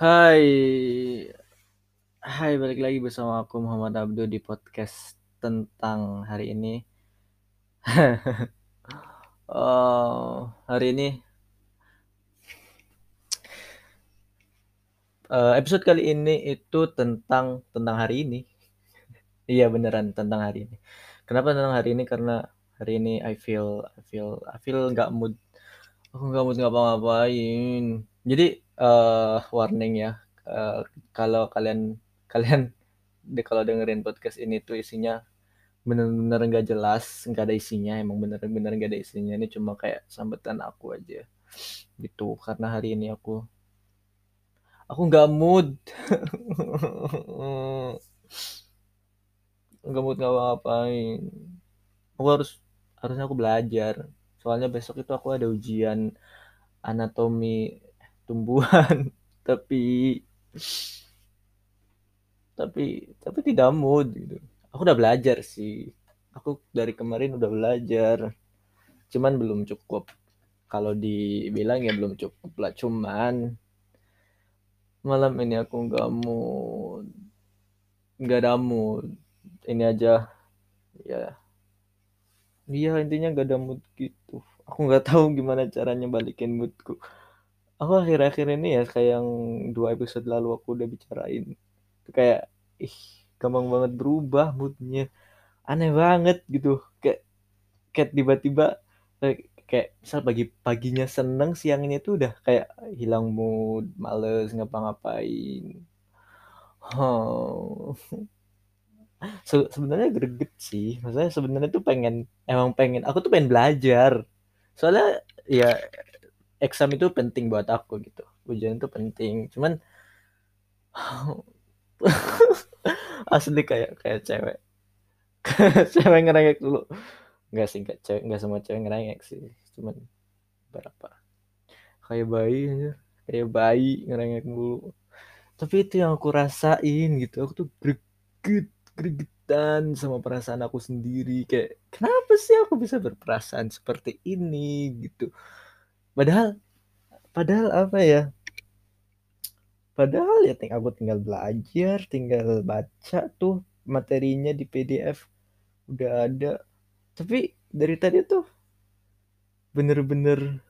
Hai, hai balik lagi bersama aku Muhammad Abdu di podcast tentang hari ini. oh, hari ini uh, episode kali ini itu tentang tentang hari ini. iya beneran tentang hari ini. Kenapa tentang hari ini? Karena hari ini I feel I feel I feel nggak mood. Aku nggak mood ngapa-ngapain. Jadi uh, warning ya, uh, kalau kalian kalian de kalau dengerin podcast ini tuh isinya bener-bener nggak jelas, nggak ada isinya, emang bener-bener nggak ada isinya. Ini cuma kayak sambutan aku aja, gitu. Karena hari ini aku aku nggak mood, nggak mood ngapa-ngapain. Aku harus harusnya aku belajar. Soalnya besok itu aku ada ujian anatomi tumbuhan, tapi tapi tapi tidak mood gitu. Aku udah belajar sih. Aku dari kemarin udah belajar. Cuman belum cukup. Kalau dibilang ya belum cukup lah. Cuman malam ini aku nggak mood. Nggak ada mood. Ini aja. Ya. Iya intinya nggak ada mood gitu. Aku nggak tahu gimana caranya balikin moodku aku akhir-akhir ini ya kayak yang dua episode lalu aku udah bicarain kayak ih gampang banget berubah moodnya aneh banget gitu. Kayak kayak tiba-tiba kayak misal pagi paginya seneng siangnya tuh udah kayak hilang mood males ngapa-ngapain. Oh. Se sebenarnya greget sih. Maksudnya sebenarnya tuh pengen emang pengen aku tuh pengen belajar. Soalnya ya exam itu penting buat aku gitu. Ujian itu penting. Cuman asli kayak kayak cewek. Cewek ngerengek dulu. Nggak sih nggak cewek nggak semua cewek ngerengek sih. Cuman berapa? Kayak bayi aja. Kayak bayi ngerengek dulu tapi itu yang aku rasain gitu. Aku tuh greget gregetan sama perasaan aku sendiri. Kayak kenapa sih aku bisa berperasaan seperti ini gitu padahal padahal apa ya? Padahal ya tinggal aku tinggal belajar tinggal baca tuh materinya di PDF udah ada. Tapi dari tadi tuh bener-bener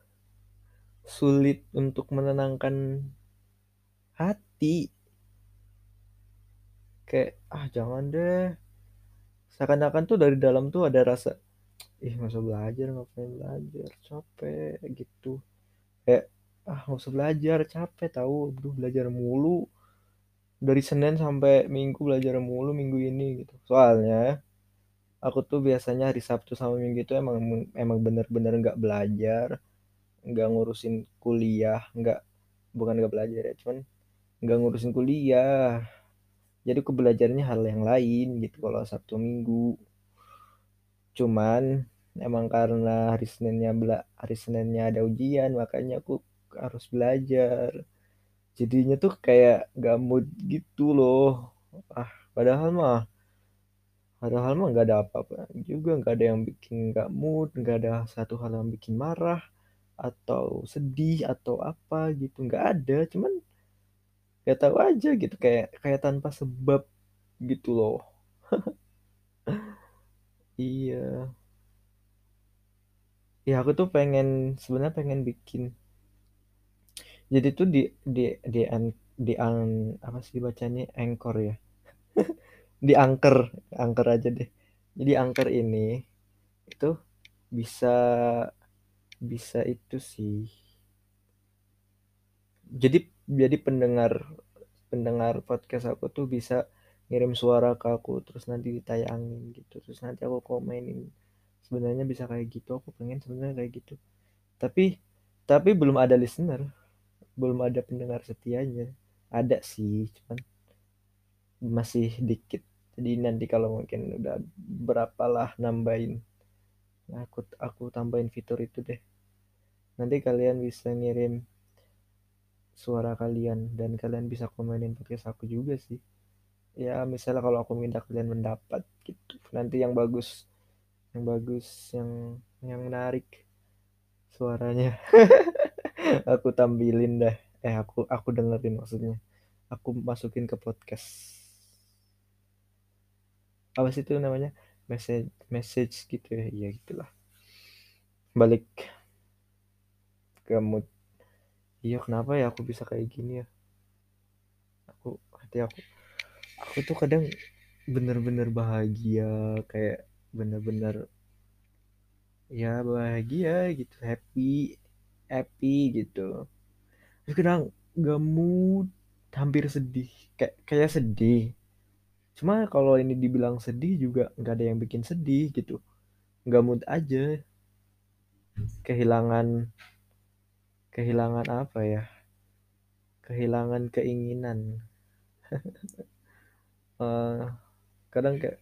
sulit untuk menenangkan hati. Kayak ah jangan deh. Seakan-akan tuh dari dalam tuh ada rasa ih masa belajar ngapain belajar? Capek gitu. Kayak ah nggak usah belajar capek tahu aduh belajar mulu. Dari Senin sampai Minggu belajar mulu minggu ini gitu. Soalnya aku tuh biasanya hari Sabtu sama Minggu itu emang emang bener-bener nggak belajar nggak ngurusin kuliah nggak bukan nggak belajar ya cuman nggak ngurusin kuliah. Jadi aku belajarnya hal yang lain gitu kalau Sabtu Minggu cuman emang karena hari Seninnya hari Seninnya ada ujian makanya aku harus belajar. Jadinya tuh kayak gak mood gitu loh. Ah padahal mah padahal mah nggak ada apa-apa juga. Nggak ada yang bikin nggak mood nggak ada satu hal yang bikin marah atau sedih atau apa gitu. Nggak ada cuman gak tahu aja gitu. Kayak kayak tanpa sebab gitu loh iya. Ya aku tuh pengen sebenarnya pengen bikin. Jadi tuh di di di an, di an, apa sih bacanya? Anchor ya. Di angker angker aja deh. Jadi angker ini itu bisa bisa itu sih. Jadi jadi pendengar pendengar podcast aku tuh bisa ngirim suara ke aku terus nanti ditayangin gitu. Terus nanti aku komenin sebenarnya bisa kayak gitu aku pengen sebenarnya kayak gitu. Tapi tapi belum ada listener belum ada pendengar setianya. Ada sih cuman masih dikit. Jadi nanti kalau mungkin udah berapa lah nambahin nah, aku aku tambahin fitur itu deh. Nanti kalian bisa ngirim suara kalian dan kalian bisa komenin podcast aku juga sih ya misalnya kalau aku minta kalian mendapat gitu. Nanti yang bagus yang bagus yang yang menarik suaranya. Aku tampilin dah. Eh aku aku dengerin maksudnya. Aku masukin ke podcast. Apa sih itu namanya? Message message gitu ya. Iya gitulah. Balik ke mood. Iya kenapa ya aku bisa kayak gini ya? Aku hati aku aku tuh kadang bener-bener bahagia kayak bener-bener ya bahagia gitu happy happy gitu. Terus kadang mood hampir sedih kayak kayak sedih. Cuma kalau ini dibilang sedih juga nggak ada yang bikin sedih gitu. Nggak mood aja. Kehilangan kehilangan apa ya? Kehilangan keinginan uh, kadang kayak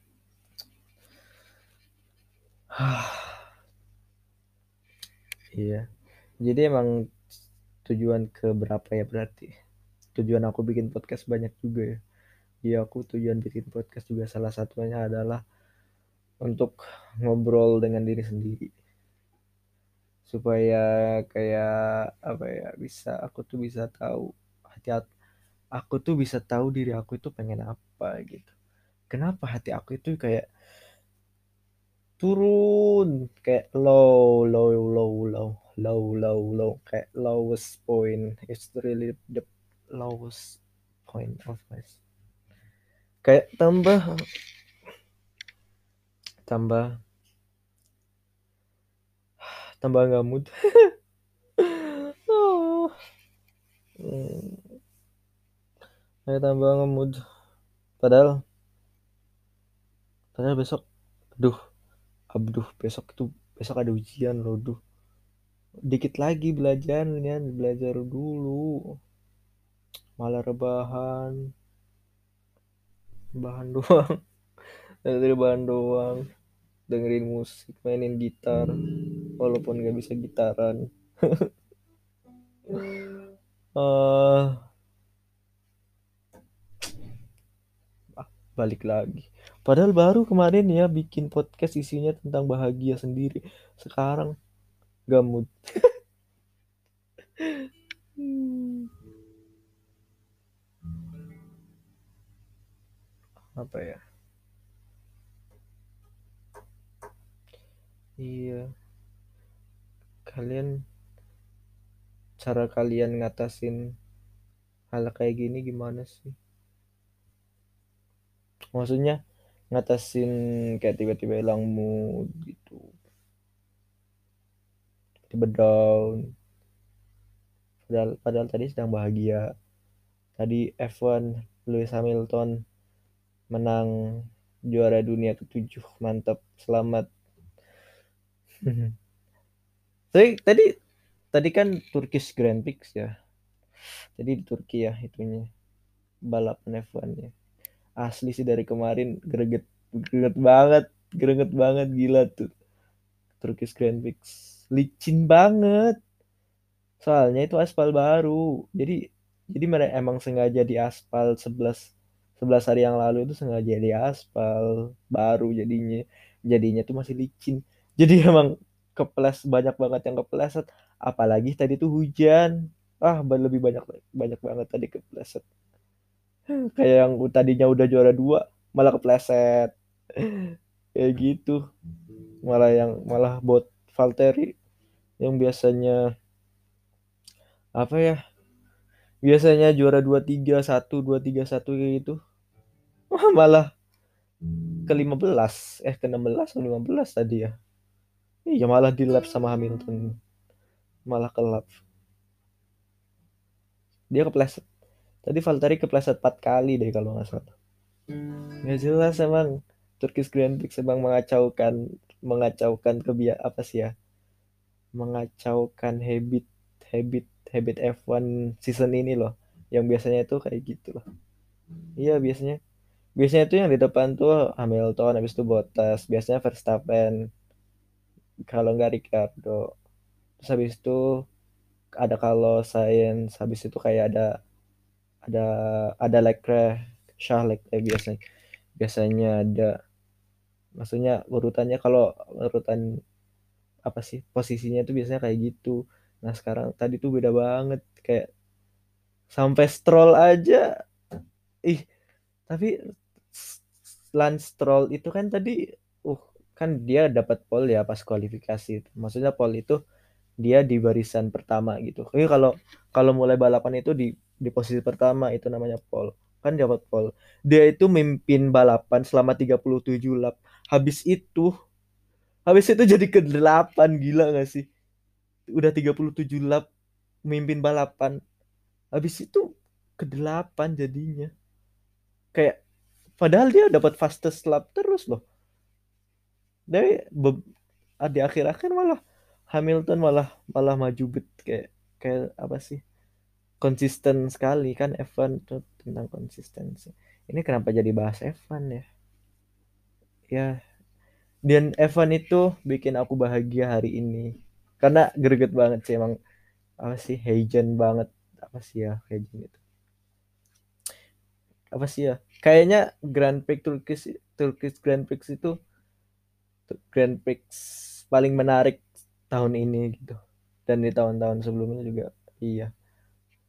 iya. Jadi emang tujuan ke berapa ya berarti? Tujuan aku bikin podcast banyak juga ya. Iya aku tujuan bikin podcast juga salah satunya adalah untuk ngobrol dengan diri sendiri. Supaya kayak apa ya bisa aku tuh bisa tahu hati aku tuh bisa tahu diri aku itu pengen apa gitu. Kenapa hati aku itu kayak turun kayak low low low low low low low kayak lowest point. It's really the lowest point of my kayak tambah tambah tambah nggak mood. Oh. hmm. kayak tambah nggak mood padahal padahal besok aduh aduh besok itu besok ada ujian loh duh. Dikit lagi belajarnya belajar dulu. Malah rebahan. Bahan doang. Dari bahan doang. Dengerin musik mainin gitar. Walaupun gak bisa gitaran. Uh, balik lagi. Padahal baru kemarin ya bikin podcast isinya tentang bahagia sendiri. Sekarang gamut apa ya? Iya. Kalian cara kalian ngatasin hal kayak gini gimana sih maksudnya ngatasin kayak tiba-tiba hilang mood gitu. Tiba down. Padahal padahal tadi sedang bahagia. Tadi F1 Lewis Hamilton menang juara dunia ketujuh. Mantap selamat. Tapi tadi tadi kan Turkish Grand Prix ya. Jadi di Turki ya itunya balapan F1 ya asli sih dari kemarin. Greget greget banget greget banget gila tuh. Turkish Grand Prix. Licin banget. Soalnya itu aspal baru. Jadi jadi mereka emang sengaja di aspal 11 11 hari yang lalu itu sengaja di aspal baru jadinya. Jadinya tuh masih licin. Jadi emang keples banyak banget yang kepleset. Apalagi tadi tuh hujan. Ah lebih banyak banyak banget tadi kepleset kayak yang tadinya udah juara dua malah kepleset. Kayak gitu. Malah yang malah buat Valtteri yang biasanya apa ya biasanya juara dua tiga satu dua tiga satu kayak gitu. Malah ke 15 eh ke 16 atau 15 tadi ya. Iya malah di lap sama Hamilton. Malah ke lap dia kepleset tadi Valtteri kepleset 4 kali deh kalau nggak salah. Nggak jelas emang. Turkish Grand Prix emang mengacaukan mengacaukan kebiak apa sih ya? Mengacaukan habit habit habit F1 season ini loh. Yang biasanya itu kayak gitu loh. Iya biasanya. Biasanya tuh yang di depan tuh Hamilton habis itu Bottas biasanya Verstappen kalau nggak Ricardo. Terus habis itu ada kalau Sainz habis itu kayak ada ada ada Leclerc Charles Leclerc biasanya biasanya ada. Maksudnya urutannya kalau urutan apa sih posisinya tuh biasanya kayak gitu. Nah sekarang tadi tuh beda banget kayak sampai stroll aja. Ih tapi Lance Stroll itu kan tadi uh kan dia dapat pole ya pas kualifikasi itu. Maksudnya pole itu dia di barisan pertama gitu. Jadi kalau kalau mulai balapan itu di di posisi pertama itu namanya pole kan dapat pole dia itu mimpin balapan selama 37 lap. Habis itu habis itu jadi ke 8 gila gak sih? Udah 37 lap mimpin balapan. Habis itu ke 8 jadinya. Kayak padahal dia dapat fastest lap terus loh. Dari di akhir-akhir malah Hamilton malah malah maju bet kayak kayak apa sih konsisten sekali kan Evan tuh tentang konsistensi. Ini kenapa jadi bahas Evan ya? Ya dan Evan itu bikin aku bahagia hari ini. Karena greget banget sih emang apa sih Heijin banget. Apa sih ya Heijin itu apa sih ya kayaknya Grand Prix Turkish Turkish Grand Prix itu Grand Prix paling menarik tahun ini gitu. Dan di tahun-tahun sebelumnya juga iya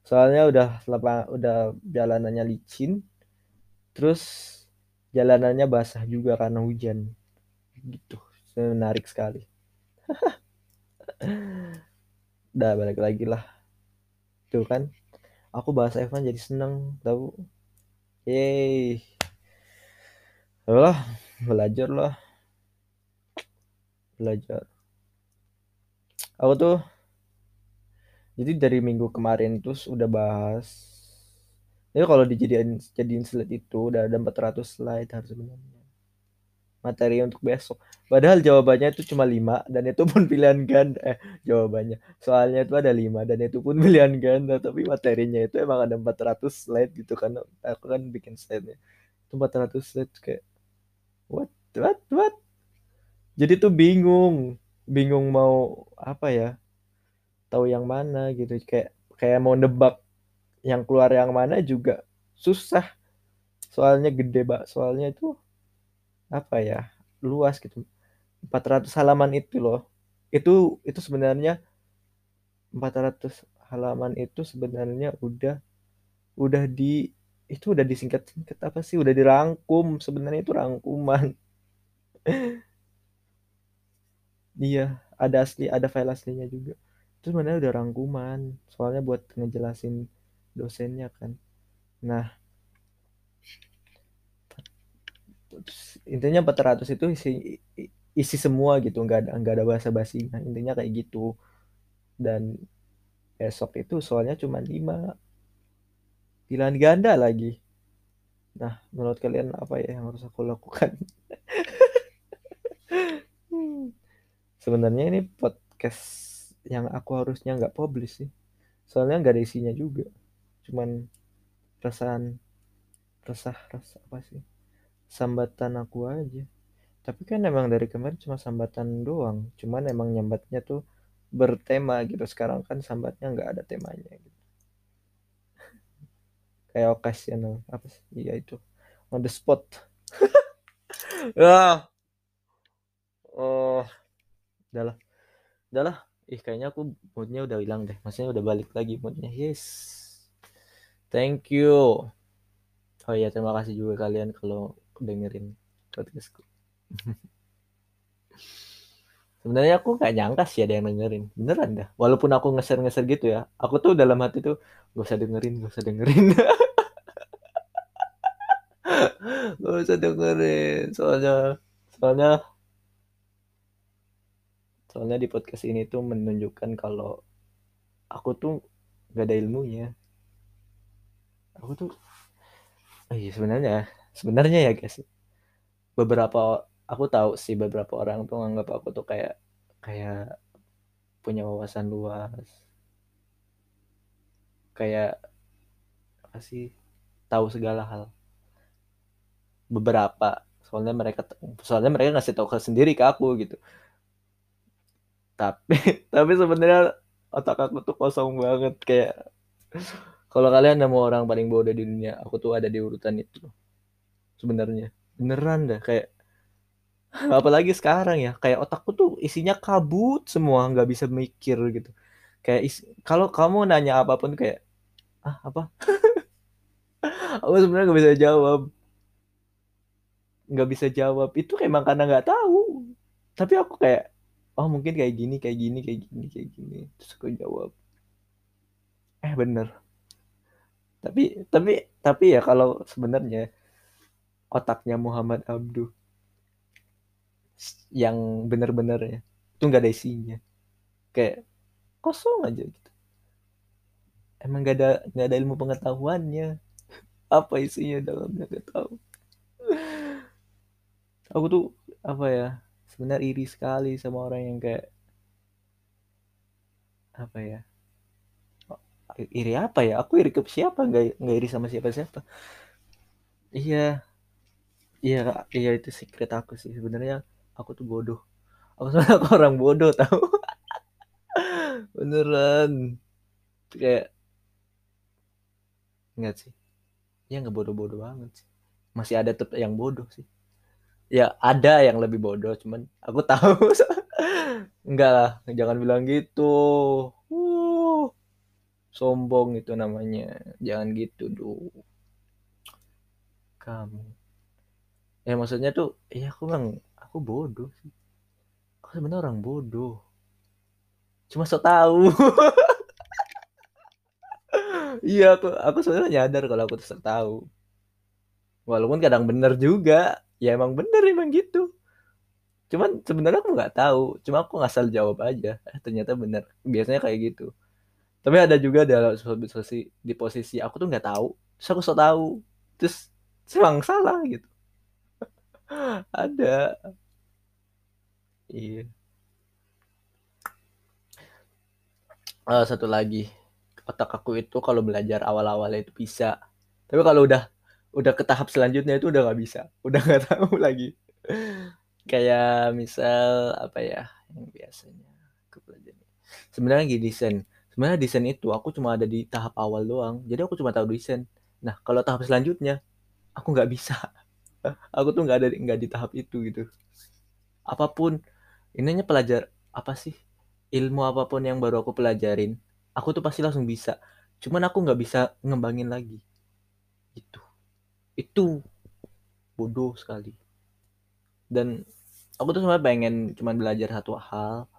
soalnya udah lapang udah jalanannya licin terus jalanannya basah juga karena hujan. Gitu menarik sekali. Udah balik lagi lah. Tuh kan aku bahas Evan jadi seneng tahu? Yeay. Lah belajar lah. Belajar. Aku tuh jadi dari minggu kemarin tuh udah bahas jadi kalau dijadiin jadiin slide itu udah ada 400 slide harus sebenarnya. Materi untuk besok. Padahal jawabannya itu cuma 5 dan itu pun pilihan ganda. Eh jawabannya. Soalnya itu ada 5 dan itu pun pilihan ganda tapi materinya itu emang ada 400 slide gitu kan. Aku kan bikin slide-nya. Itu 400 slide kayak what what what? Jadi tuh bingung. Bingung mau apa ya tahu yang mana gitu. Kayak kayak mau nebak yang keluar yang mana juga susah. Soalnya gede pak soalnya itu apa ya? Luas gitu. 400 halaman itu loh. Itu itu sebenarnya 400 halaman itu sebenarnya udah udah di itu udah disingkat-singkat apa sih? Udah dirangkum. Sebenarnya itu rangkuman. Iya ada asli ada file aslinya juga itu sebenarnya udah rangkuman soalnya buat ngejelasin dosennya kan. Nah intinya 400 itu isi isi semua gitu nggak ada nggak ada bahasa basi nah, intinya kayak gitu. Dan besok itu soalnya cuma 5 pilihan ganda lagi. Nah menurut kalian apa ya yang harus aku lakukan? Sebenarnya ini podcast yang aku harusnya nggak publish sih. Soalnya nggak ada isinya juga. Cuman perasaan resah rasa apa sih? Sambatan aku aja. Tapi kan emang dari kemarin cuma sambatan doang. Cuman emang nyambatnya tuh bertema gitu. Sekarang kan sambatnya nggak ada temanya gitu. Kayak occasional. Apa sih? Iya itu. On the spot. Ah. Oh. Udahlah udahlah ih kayaknya aku moodnya udah hilang deh. Maksudnya udah balik lagi moodnya. Yes. Thank you. Oh iya terima kasih juga kalian kalau dengerin podcastku. Sebenarnya aku gak nyangka sih ada yang dengerin. Beneran dah. Walaupun aku ngeser-ngeser gitu ya. Aku tuh dalam hati tuh gak usah dengerin gak usah dengerin. Gak usah dengerin. Soalnya soalnya soalnya di podcast ini tuh menunjukkan kalau aku tuh gak ada ilmunya. Aku tuh oh iya sebenarnya sebenarnya ya guys. Beberapa aku tahu sih beberapa orang tuh nganggap aku tuh kayak kayak punya wawasan luas. Kayak apa sih tahu segala hal. Beberapa soalnya mereka soalnya mereka ngasih tahu ke sendiri ke aku gitu tapi tapi sebenarnya otak aku tuh kosong banget kayak kalau kalian mau orang paling bodoh di dunia aku tuh ada di urutan itu sebenarnya. Beneran dah kayak apalagi sekarang ya kayak otakku tuh isinya kabut semua nggak bisa mikir gitu. Kayak kalau kamu nanya apa pun kayak ah apa? Aku sebenarnya nggak bisa jawab. Nggak bisa jawab. Itu emang karena nggak tahu. Tapi aku kayak oh mungkin kayak gini kayak gini kayak gini kayak gini. Terus aku jawab eh bener. Tapi tapi tapi ya kalau sebenarnya otaknya Muhammad Abdu yang bener-bener ya itu nggak ada isinya. Kayak kosong aja gitu. Emang gak ada nggak ada ilmu pengetahuannya. Apa isinya dalamnya gak tahu. Aku tuh apa ya sebenarnya iri sekali sama orang yang kayak apa ya? Iri apa ya? Aku iri ke siapa? Nggak nggak iri sama siapa siapa iya iya iya itu secret aku sih. Sebenarnya aku tuh bodoh. Aku sebenarnya aku orang bodoh tahu beneran. Kayak enggak sih. Ya nggak bodoh-bodoh banget sih. Masih ada tetap yang bodoh sih ya ada yang lebih bodoh cuman aku tahu. Enggak lah jangan bilang gitu. Uh, sombong itu namanya. Jangan gitu dulu kamu. Ya maksudnya tuh ya aku bang aku bodoh sih. Aku sebenarnya orang bodoh. Cuma so tahu. Iya aku aku sebenarnya nyadar kalau aku tuh tahu. Walaupun kadang bener juga ya emang bener emang gitu. Cuman sebenarnya aku nggak tahu. Cuma aku ngasal jawab aja. Eh, ternyata bener. Biasanya kayak gitu. Tapi ada juga dalam posisi di posisi aku tuh nggak tahu. Terus aku so tahu. Terus emang salah gitu. Ada. Iya. Uh, satu lagi. Otak aku itu kalau belajar awal-awal itu bisa. Tapi kalau udah udah ke tahap selanjutnya itu udah nggak bisa udah nggak tahu lagi. Kayak misal apa ya yang biasanya aku pelajari. Sebenarnya gini desain sebenarnya desain itu aku cuma ada di tahap awal doang. Jadi aku cuma tahu desain. Nah kalau tahap selanjutnya aku nggak bisa. Aku tuh nggak ada nggak di tahap itu gitu. Apa pun ininya pelajar apa sih ilmu apa pun yang baru aku pelajarin aku tuh pasti langsung bisa. Cuman aku nggak bisa ngembangin lagi. Itu itu bodoh sekali. Dan aku tuh sebenarnya pengen cuman belajar satu hal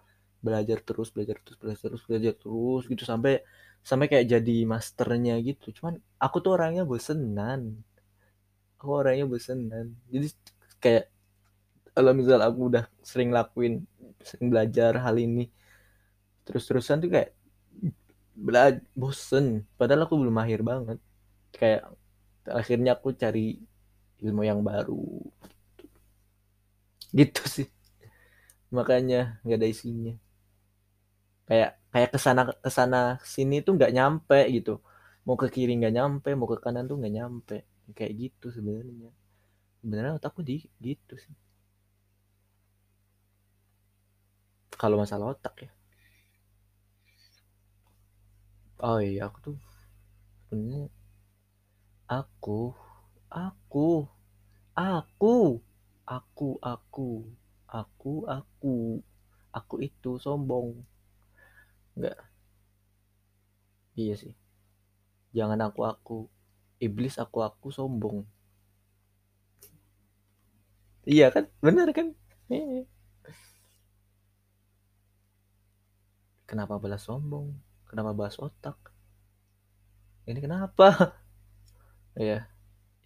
belajar terus belajar terus belajar terus belajar terus gitu sampai sampai kayak jadi masternya gitu. Cuman aku tuh orangnya bosenan. Aku orangnya bosenan. Jadi kayak kalau misal aku udah sering lakuin sering belajar hal ini terus-terusan tuh kayak belajar bosen. Padahal aku belum mahir banget. Kayak akhirnya aku cari ilmu yang baru. Gitu sih. Makanya nggak ada isinya. Kayak kayak ke sana ke sana sini tuh nggak nyampe gitu. Mau ke kiri nggak nyampe mau ke kanan tuh nggak nyampe. Kayak gitu sebenarnya. Sebenarnya otakku di gitu sih. Kalau masalah otak ya. Oh iya aku tuh sebenarnya Aku, aku, aku, aku aku, aku aku, aku itu sombong. Enggak. Iya sih. Jangan aku aku. Iblis aku aku sombong. Iya kan? benar kan? Iya. Kenapa balas sombong? Kenapa balas otak? Ini kenapa? ya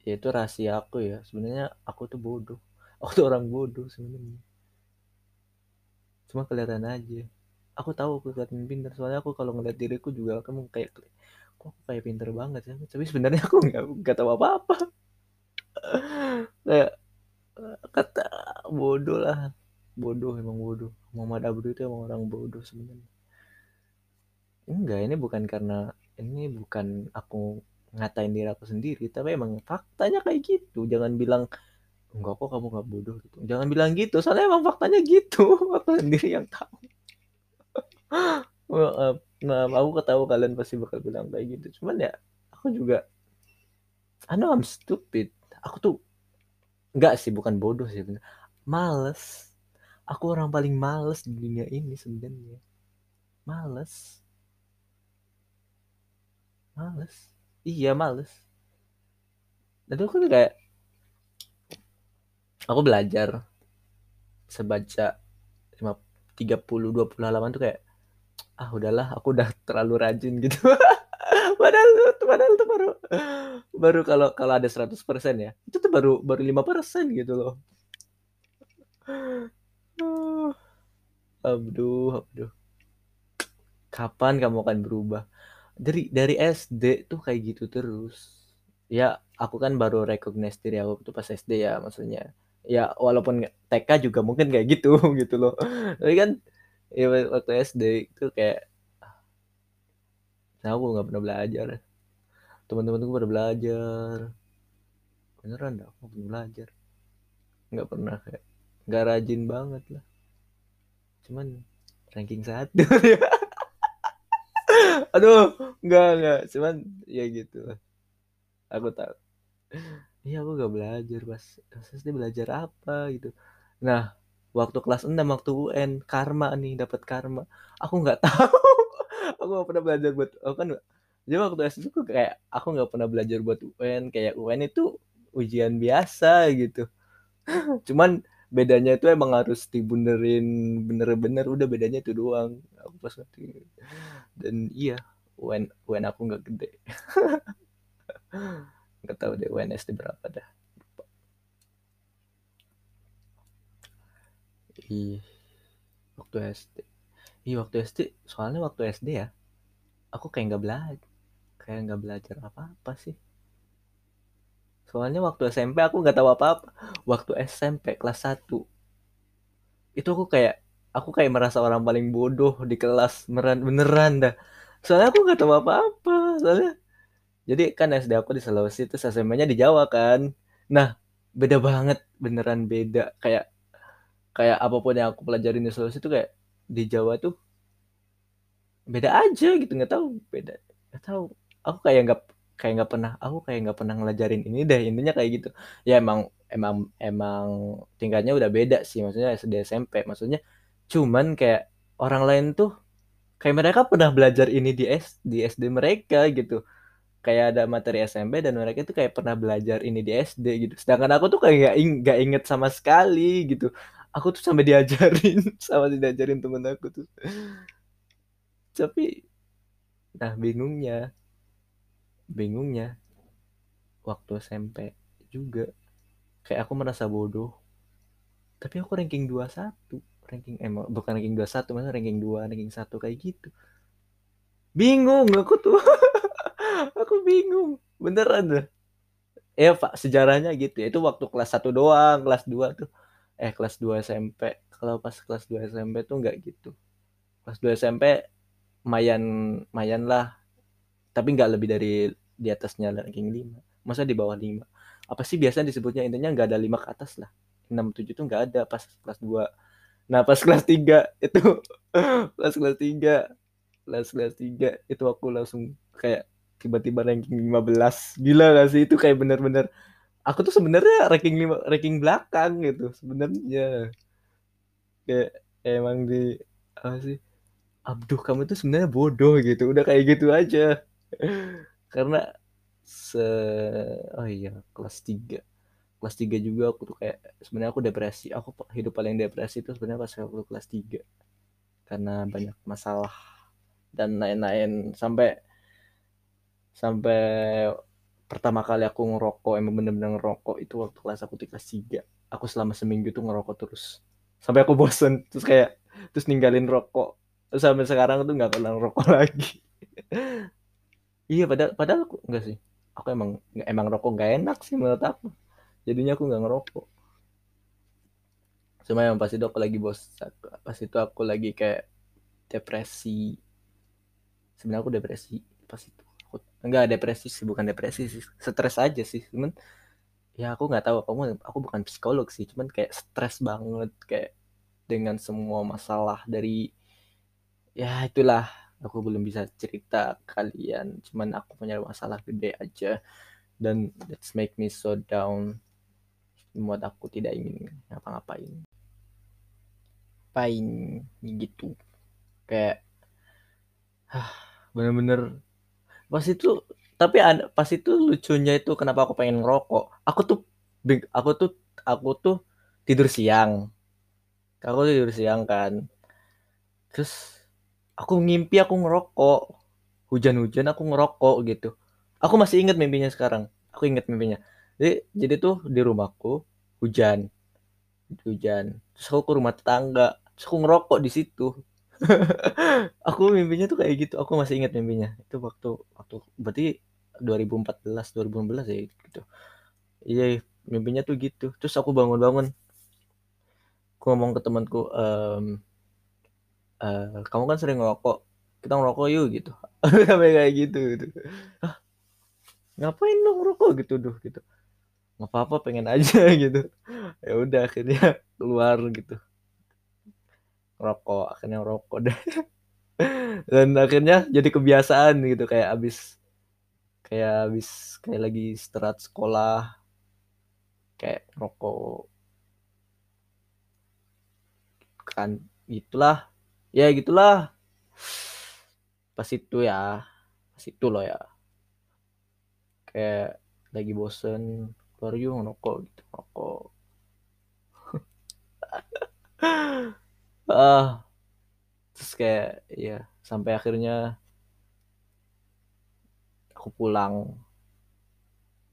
ya itu rahasia aku ya. Sebenarnya aku tuh bodoh. Aku tuh orang bodoh sebenarnya. Cuma kelihatan aja. Aku tahu aku kelihatan pintar. Soalnya aku kalau ngeliat diriku juga kamu kayak kok aku kayak pintar banget ya tapi sebenarnya aku nggak nggak tahu apa apa kayak kata bodoh lah. Bodoh emang bodoh. Muhammad Abdu itu emang orang bodoh sebenarnya. Enggak ini bukan karena ini bukan aku ngatain diri aku sendiri tapi emang faktanya kayak gitu. Jangan bilang enggak kok kamu nggak bodoh gitu. Jangan bilang gitu soalnya emang faktanya gitu. Aku sendiri yang tahu. Nah aku ketahu kalian pasti bakal bilang kayak gitu. Cuman ya aku juga I know I'm stupid. Aku tuh enggak sih bukan bodoh sih. Bener. males. Aku orang paling males di dunia ini sebenarnya. Males. Males iya males dan itu kan kayak aku belajar sebaca lima tiga puluh dua puluh halaman tuh kayak ah udahlah aku udah terlalu rajin gitu padahal padahal tuh baru baru kalau kalau ada 100% ya itu tuh baru baru lima persen gitu loh Abduh, abduh. Kapan kamu akan berubah? Dari dari SD tuh kayak gitu terus. Ya, aku kan baru recognize diri aku tuh pas SD ya maksudnya. Ya, walaupun TK juga mungkin kayak gitu gitu loh. Tapi kan ya waktu SD itu kayak nah aku nggak pernah belajar. Teman-temanku pada belajar. Beneran dah, aku belum belajar. Nggak pernah kayak nggak rajin banget lah. Cuman ranking satu aduh nggak nggak cuman ya gitu aku tahu. Iya aku gak belajar pas SD belajar apa gitu? Nah waktu kelas 6 waktu UN karma nih dapat karma. Aku nggak tahu. Aku gak pernah belajar buat aku kan jadi waktu SD tuh kayak aku nggak pernah belajar buat UN kayak UN itu ujian biasa gitu. Cuman bedanya itu emang harus dibenerin bener-bener udah bedanya itu doang. Aku pas ngerti. Dan iya UN UN aku nggak gede. Nggak tahu deh UN SD berapa dah. Iya waktu SD iya waktu SD soalnya waktu SD ya aku kayak nggak belajar kayak nggak belajar apa apa sih soalnya waktu SMP aku nggak tahu apa apa waktu SMP kelas 1 itu aku kayak aku kayak merasa orang paling bodoh di kelas. Beneran beneran dah. Soalnya aku nggak tahu apa apa soalnya jadi kan SD aku di Sulawesi itu SMP-nya di Jawa kan. Nah beda banget. Beneran beda. Kayak kayak apa pun yang aku pelajarin di Sulawesi itu kayak di Jawa tuh beda aja gitu. Nggak tahu. Beda. Nggak tahu. Aku kayak nggak kayak nggak pernah aku kayak nggak pernah ngelajarin ini deh intinya kayak gitu. Ya emang emang emang tingkatnya udah beda sih maksudnya SD SMP maksudnya cuman kayak orang lain tuh kayak mereka pernah belajar ini di S di SD mereka gitu. Kayak ada materi SMP dan mereka tuh kayak pernah belajar ini di SD gitu. Sedangkan aku tuh kayak nggak nggak inget sama sekali gitu. Aku tuh sampai diajarin sama diajarin temen aku tuh. Tapi nah bingungnya bingungnya. Waktu SMP juga. Kayak aku merasa bodoh. Tapi aku ranking 21 ranking eh bukan ranking 21 mana ranking 2 ranking 1 kayak gitu. Bingung aku tuh. Aku bingung. Beneran deh ya pak sejarahnya gitu ya. Itu waktu kelas 1 doang kelas 2 tuh. Eh kelas 2 SMP kalau pas kelas 2 SMP tuh nggak gitu. Kelas 2 SMP mayan mayan lah tapi nggak lebih dari di atasnya ranking 5 masa di bawah 5 apa sih biasanya disebutnya? Intinya nggak ada 5 ke atas lah. 6 7 tuh nggak ada pas kelas 2 nah pas kelas 3 itu pas kelas 3 kelas kelas 3 itu aku langsung kayak tiba-tiba ranking 15 gila gak sih? Itu kayak bener-bener aku tuh sebenarnya ranking 5 ranking belakang gitu sebenarnya. Kayak emang di apa sih? Abduh kamu tuh sebenarnya bodoh gitu. Udah kayak gitu aja karena se oh iya kelas 3 kelas 3 juga aku tuh kayak sebenarnya aku depresi. Aku hidup paling depresi itu sebenarnya pas aku kelas 3 karena banyak masalah dan lain-lain. Sampai sampai pertama kali aku ngerokok emang bener-bener ngerokok itu waktu kelas aku di kelas 3 aku selama seminggu tuh ngerokok terus. Sampai aku bosen terus kayak terus ninggalin rokok. Terus sampai sekarang tuh nggak pernah ngerokok lagi iya padahal padahal aku enggak sih. Aku emang emang rokok nggak enak sih menurut aku. Jadinya aku nggak ngerokok. Cuma yang pas itu aku lagi bos pas itu aku lagi kayak depresi. Sebenarnya aku depresi pas itu. Aku enggak depresi sih bukan depresi sih. Stres aja sih cuman ya aku nggak tahu kamu aku bukan psikolog sih cuman kayak stres banget kayak dengan semua masalah dari ya itulah aku belum bisa cerita kalian cuman aku punya masalah gede aja. Dan that's make me so down membuat aku tidak ingin ngapa-ngapain. Ngapain gitu. Kayak bener-bener. Pas itu tapi pas itu lucunya itu kenapa aku pengen ngerokok. Aku tuh aku tuh aku tuh tidur siang. Aku tidur siang kan. Terus aku ngimpi aku ngerokok. Hujan-hujan aku ngerokok gitu. Aku masih ingat mimpinya sekarang. Aku ingat mimpinya. Jadi jadi tuh di rumahku hujan. Hujan. Terus aku ke rumah tetangga. Terus aku ngerokok di situ. Aku mimpinya tuh kayak gitu. Aku masih ingat mimpinya. Itu waktu waktu berarti 2014 2015 ya gitu. Iya mimpinya tuh gitu. Terus aku bangun-bangun. Aku ngomong ke temanku ehm, uh, kamu kan sering ngerokok kita ngerokok yuk gitu. Sampai kayak gitu gitu. Ngapain dong ngerokok gitu? Duh gitu. Nggak apa-apa pengen aja gitu. Ya udah akhirnya keluar gitu. Rokok akhirnya rokok deh. Dan akhirnya jadi kebiasaan gitu. Kayak abis kayak abis kayak lagi istirahat sekolah kayak rokok kan itulah ya gitulah. Pas itu ya. Pas itu loh ya. Kayak lagi bosen keluar yuk ngerokok gitu rokok ah. Terus kayak ya sampai akhirnya aku pulang.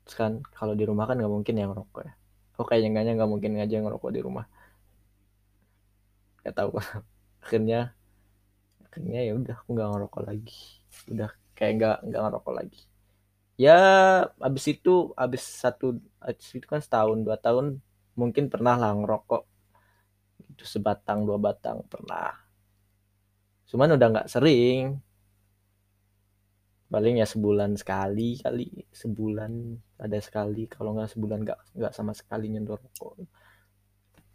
Terus kan kalau di rumah kan nggak mungkin ya ngerokok ya. Aku kayaknya nggak mungkin aja ngerokok di rumah. Nggak tahu akhirnya akhirnya ya udah aku nggak ngerokok lagi. Udah kayak nggak nggak ngerokok lagi. Ya abis itu abis satu abis itu kan setahun dua tahun mungkin pernah lah ngerokok. Itu sebatang dua batang pernah. Cuman udah nggak sering. Paling ya sebulan sekali kali sebulan ada sekali. Kalau nggak sebulan nggak nggak sama sekali nyentuh rokok.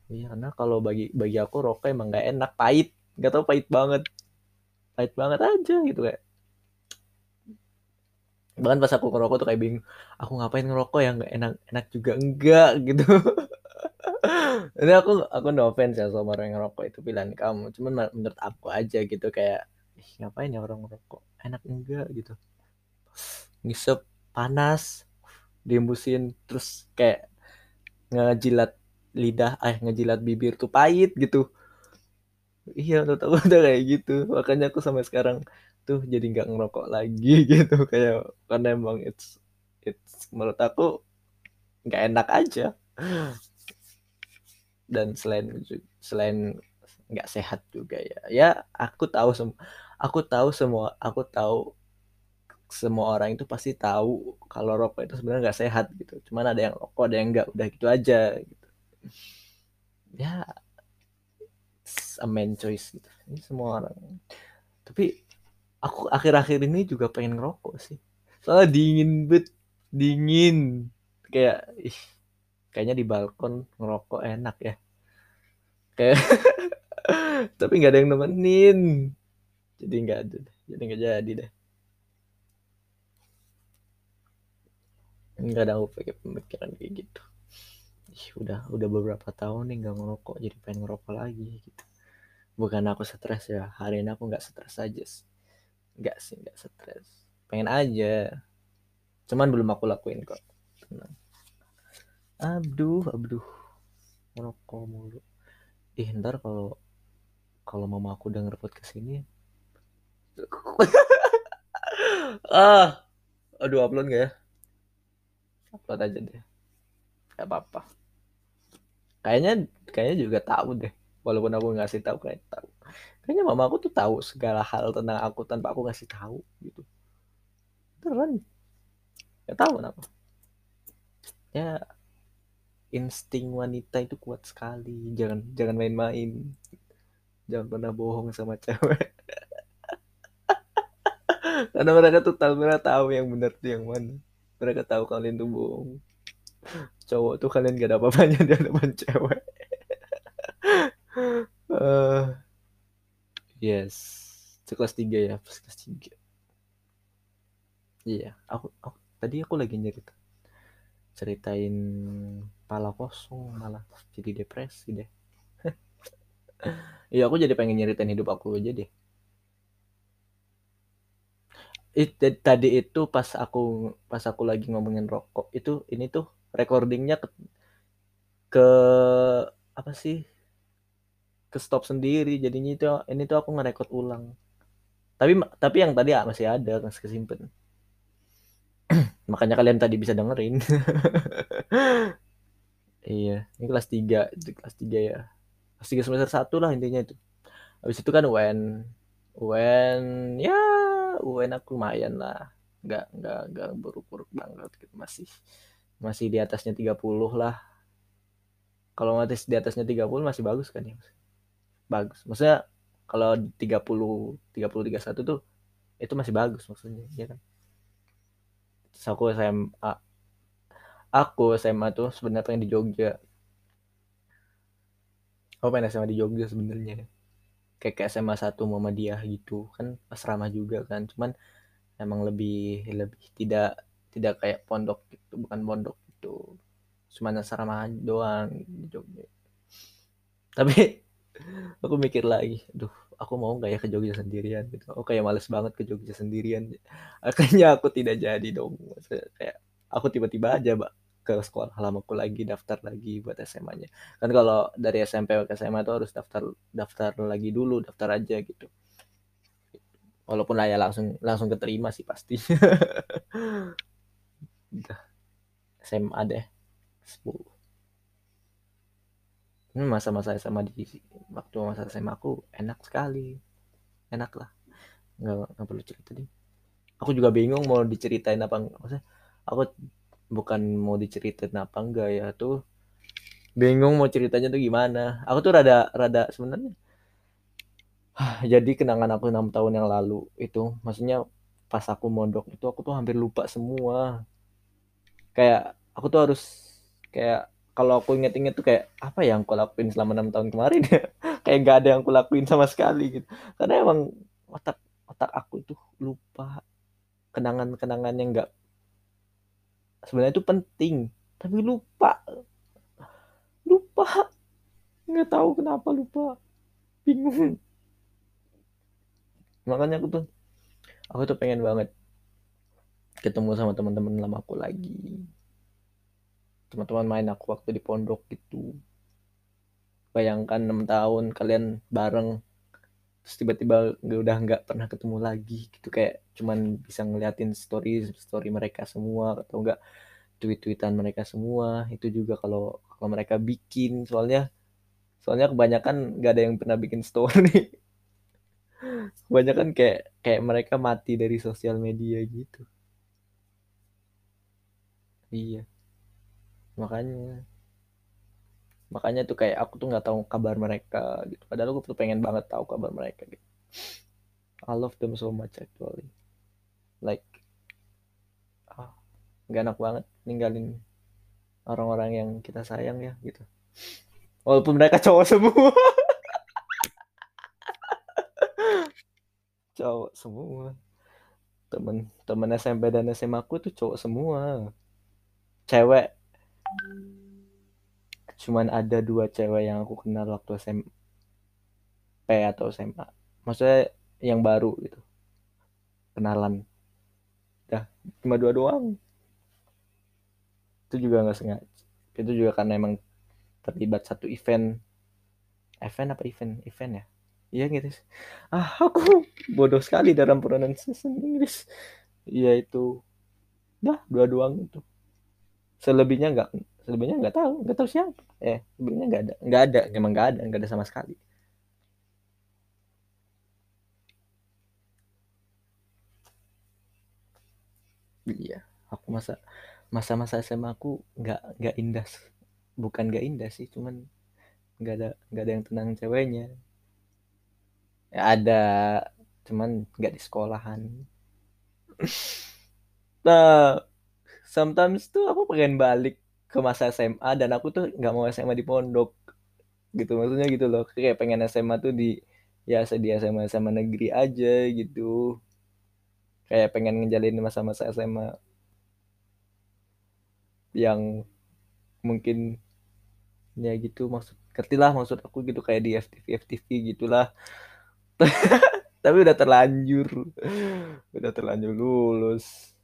Iya karena kalau bagi bagi aku rokok emang nggak enak pahit nggak tau pahit banget. Pahit banget aja gitu kayak. Bahkan pas aku ngerokok tuh kayak bingung aku ngapain ngerokok yang enak enak juga enggak gitu. Ini aku aku no offense ya sama orang yang ngerokok itu pilihan kamu. Cuman menurut aku aja gitu kayak Ih, ngapain ya orang ngerokok? Enak enggak gitu. Ngisep panas diembusin terus kayak ngejilat lidah eh ngejilat bibir tuh pahit gitu iya menurut aku udah kayak gitu. Makanya aku sampai sekarang tuh jadi nggak ngerokok lagi gitu. Kayak karena emang it's it's menurut aku nggak enak aja. Dan selain selain nggak sehat juga ya. Ya aku tahu sem aku tahu semua aku tahu semua orang itu pasti tahu kalau rokok itu sebenarnya nggak sehat gitu. Cuman ada yang rokok ada yang nggak. Udah gitu aja gitu. Ya a man choice gitu. Ini semua orang. Tapi aku akhir-akhir ini juga pengen ngerokok sih. Soalnya dingin bet dingin. Kayak ih kayaknya di balkon ngerokok enak ya. Kayak tapi nggak ada yang nemenin. Jadi nggak ada jadi nggak jadi deh. Nggak ada aku pakai pemikiran kayak gitu. Ih, udah udah beberapa tahun nih nggak ngerokok. Jadi pengen ngerokok lagi gitu bukan aku stres ya hari ini aku nggak stres aja nggak sih nggak stres. Pengen aja. Cuman belum aku lakuin kok. Tenang. Abduh abduh ngerokok mulu. Ih ntar kalau kalau mama aku denger podcast ini ah aduh upload gak ya? Upload aja deh. Gak apa-apa. Kayaknya kayaknya juga tahu deh walaupun aku ngasih tahu kayak tahu. Kayaknya mama aku tuh tahu segala hal tentang aku tanpa aku ngasih tahu gitu. Beneran gak tahu kenapa. Ya insting wanita itu kuat sekali. Jangan jangan main-main. Jangan pernah bohong sama cewek. Karena mereka tuh tahu mereka tahu yang benar tuh yang mana. Mereka tahu kalian tuh bohong. Cowok tuh kalian gak ada apa-apanya di hadapan cewek uh, yes. Kelas tiga ya pas kelas tiga. Iya aku, aku tadi aku lagi nyerita ceritain pala kosong malah jadi depresi deh. Iya aku jadi pengen nyeritain hidup aku aja deh. It, tadi itu pas aku pas aku lagi ngomongin rokok itu ini tuh recordingnya ke, ke apa sih ke stop sendiri. Jadinya itu ini tuh aku ngerekord ulang. Tapi tapi yang tadi masih ada masih kesimpan makanya kalian tadi bisa dengerin. Iya ini kelas 3 itu kelas 3 ya. Kelas 3 semester 1 lah intinya itu. Habis itu kan UN UN ya UN aku lumayan lah. Nggak nggak nggak buruk-buruk banget gitu. Masih masih di atasnya 30 lah. Kalau masih di atasnya 30 masih bagus kan ya bagus. Maksudnya kalau 30 30 31 tuh itu masih bagus maksudnya ya kan? Terus aku SMA aku SMA tuh sebenarnya pengen di Jogja. Aku pengen SMA di Jogja sebenarnya. Kayak ke SMA 1 Muhammadiyah gitu kan asrama juga kan. Cuman emang lebih lebih tidak tidak kayak pondok gitu bukan pondok gitu. Cuma asrama doang di Jogja. Tapi aku mikir lagi aduh aku mau nggak ya ke Jogja sendirian? Gitu. Aku kayak males banget ke Jogja sendirian. Akhirnya aku tidak jadi dong. Kayak aku tiba-tiba aja mbak ke sekolah. Lamaku lagi daftar lagi buat SMA-nya kan kalau dari SMP ke SMA tuh harus daftar daftar lagi dulu daftar aja gitu. Walaupun lah ya langsung langsung keterima sih pasti. SMA deh. 10 ini masa-masa SMA di waktu masa SMA aku enak sekali. Enak lah. Nggak nggak perlu cerita deh. Aku juga bingung mau diceritain apa maksudnya aku bukan mau diceritain apa enggak ya tuh. Bingung mau ceritanya tuh gimana. Aku tuh rada rada sebenarnya jadi kenangan aku enam tahun yang lalu itu maksudnya pas aku mondok itu aku tuh hampir lupa semua. Kayak aku tuh harus kayak kalau aku inget-inget tuh kayak apa yang aku lakuin selama enam tahun kemarin ya? Kayak gak ada yang aku lakuin sama sekali gitu. Karena emang otak otak aku tuh lupa kenangan-kenangan yang nggak sebenarnya itu penting. Tapi lupa. Lupa. Nggak tahu kenapa lupa. Bingung. Makanya aku tuh aku tuh pengen banget ketemu sama teman-teman lama aku lagi teman-teman main aku waktu di pondok gitu. Bayangkan enam tahun kalian bareng terus tiba-tiba udah nggak pernah ketemu lagi gitu. Kayak cuman bisa ngeliatin story story mereka semua atau enggak tweet-tweetan mereka semua. Itu juga kalau kalau mereka bikin. Soalnya soalnya kebanyakan nggak ada yang pernah bikin story. Kebanyakan kayak kayak mereka mati dari sosial media gitu. Iya makanya. Makanya tuh kayak aku tuh nggak tahu kabar mereka gitu. Padahal aku tuh pengen banget tahu kabar mereka gitu. I love them so much actually. Like ah gak enak banget ninggalin orang-orang yang kita sayang ya gitu. Walaupun mereka cowok semua. Cowok semua. Temen temen SMP dan SMA aku tuh cowok semua. Cewek cuman ada dua cewek yang aku kenal waktu SMP atau SMA maksudnya yang baru gitu. Kenalan. Dah cuma dua doang. Itu juga nggak sengaja. Itu juga karena emang terlibat satu event. Event apa event? Event ya? Iya gitu ah aku bodoh sekali dalam pronunciation Inggris. Iya itu dah dua doang itu selebihnya nggak selebihnya nggak tahu nggak tahu siapa. Eh selebihnya nggak ada nggak ada emang nggak ada nggak ada sama sekali. Iya aku masa masa-masa SMA aku nggak nggak indah bukan nggak indah sih cuman nggak ada nggak ada yang tenang ceweknya. Ya ada cuman nggak di sekolahan. Nah sometimes tuh aku pengen balik ke masa SMA dan aku tuh nggak mau SMA di pondok gitu. Maksudnya gitu loh kayak pengen SMA tuh di ya sedia SMA SMA negeri aja gitu. Kayak pengen ngejalin masa-masa SMA yang mungkin ya gitu maksud ngerti lah maksud aku gitu kayak di FTV FTV gitulah. Tapi udah terlanjur udah terlanjur lulus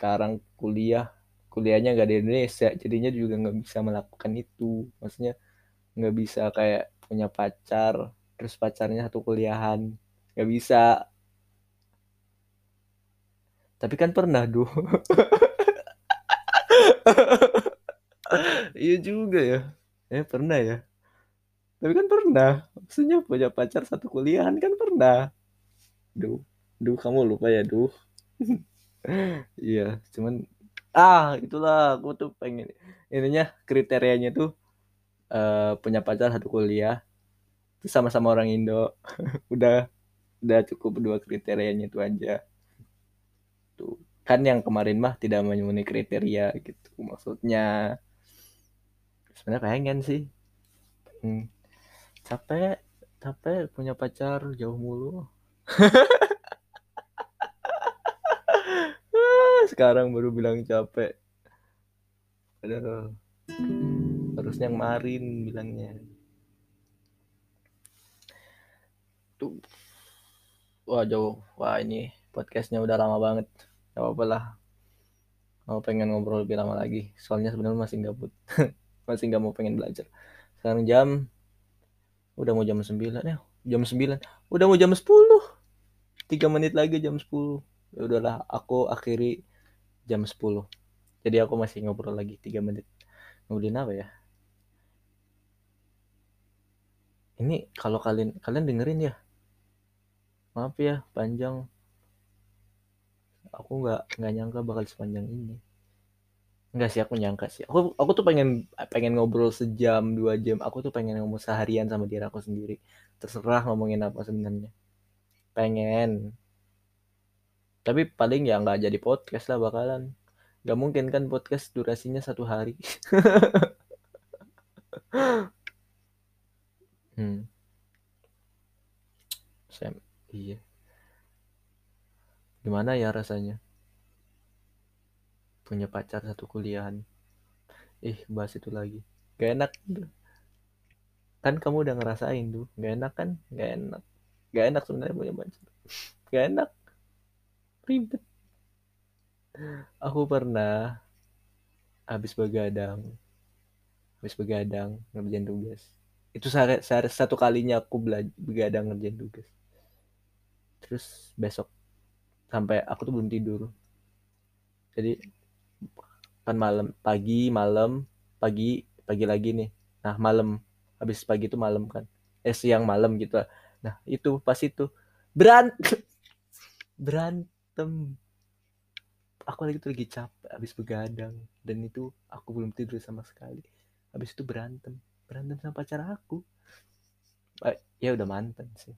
sekarang kuliah kuliahnya nggak di Indonesia jadinya juga nggak bisa melakukan itu. Maksudnya nggak bisa kayak punya pacar terus pacarnya satu kuliahan. Nggak bisa. Tapi kan pernah duh iya juga ya. Eh pernah ya? Tapi kan pernah. Maksudnya punya pacar satu kuliahan kan pernah. Duh duh kamu lupa ya duh iya cuman ah itulah aku tuh pengen ininya kriterianya tuh uh, punya pacar satu kuliah terus sama-sama orang Indo. Udah udah cukup dua kriterianya itu aja. Tuh kan yang kemarin mah tidak memenuhi kriteria gitu maksudnya sebenarnya pengen sih. Hmm. capek capek punya pacar jauh mulu sekarang baru bilang capek. Aduh. harusnya yang kemarin bilangnya. Tuh. Wah jauh. Wah ini podcastnya udah lama banget. Gak apa-apa lah. Mau pengen ngobrol lebih lama lagi. Soalnya sebenarnya masih gabut masih nggak mau pengen belajar. Sekarang jam udah mau jam 9 ya. Jam 9 udah mau jam 10 tiga menit lagi jam 10 ya udahlah aku akhiri jam 10 jadi aku masih ngobrol lagi tiga menit ngobrolin apa ya ini kalau kalian kalian dengerin ya maaf ya panjang aku nggak nggak nyangka bakal sepanjang ini Enggak sih aku nyangka sih. Aku aku tuh pengen pengen ngobrol sejam dua jam. Aku tuh pengen ngomong seharian sama diri aku sendiri. Terserah ngomongin apa sebenarnya. Pengen. Tapi paling ya nggak jadi podcast lah bakalan. Gak mungkin kan podcast durasinya satu hari. hmm. Sam, iya. Gimana ya rasanya? punya pacar satu kuliahan ih bahas itu lagi gak enak kan kamu udah ngerasain tuh gak enak kan gak enak gak enak sebenarnya punya pacar gak enak ribet. Aku pernah habis begadang habis begadang ngerjain tugas. Itu sehari, sehari satu kalinya aku belajar begadang ngerjain tugas. Terus besok sampai aku tuh belum tidur. Jadi kan malam pagi malam pagi pagi lagi nih. Nah malam habis pagi itu malam kan. Eh siang malam gitu nah itu pas itu berantem berantem aku lagi tuh lagi capek habis begadang. Dan itu aku belum tidur sama sekali. Habis itu berantem. Berantem sama pacar aku. Eh, ya udah mantan sih.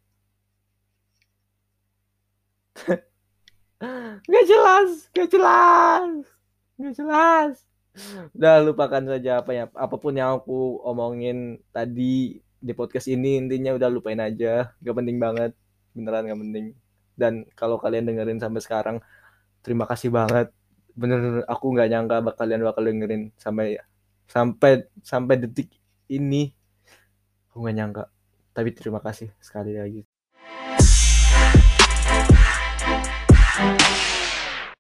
Gak jelas gak jelas nggak jelas. Udah lupakan saja apa ya apa pun yang aku omongin tadi di podcast ini. Intinya udah lupain aja. Gak penting banget. Beneran gak penting dan kalau kalian dengerin sampai sekarang terima kasih banget. Bener aku nggak nyangka bakal kalian bakal dengerin sampai sampai sampai detik ini. Aku nggak nyangka. Tapi terima kasih sekali lagi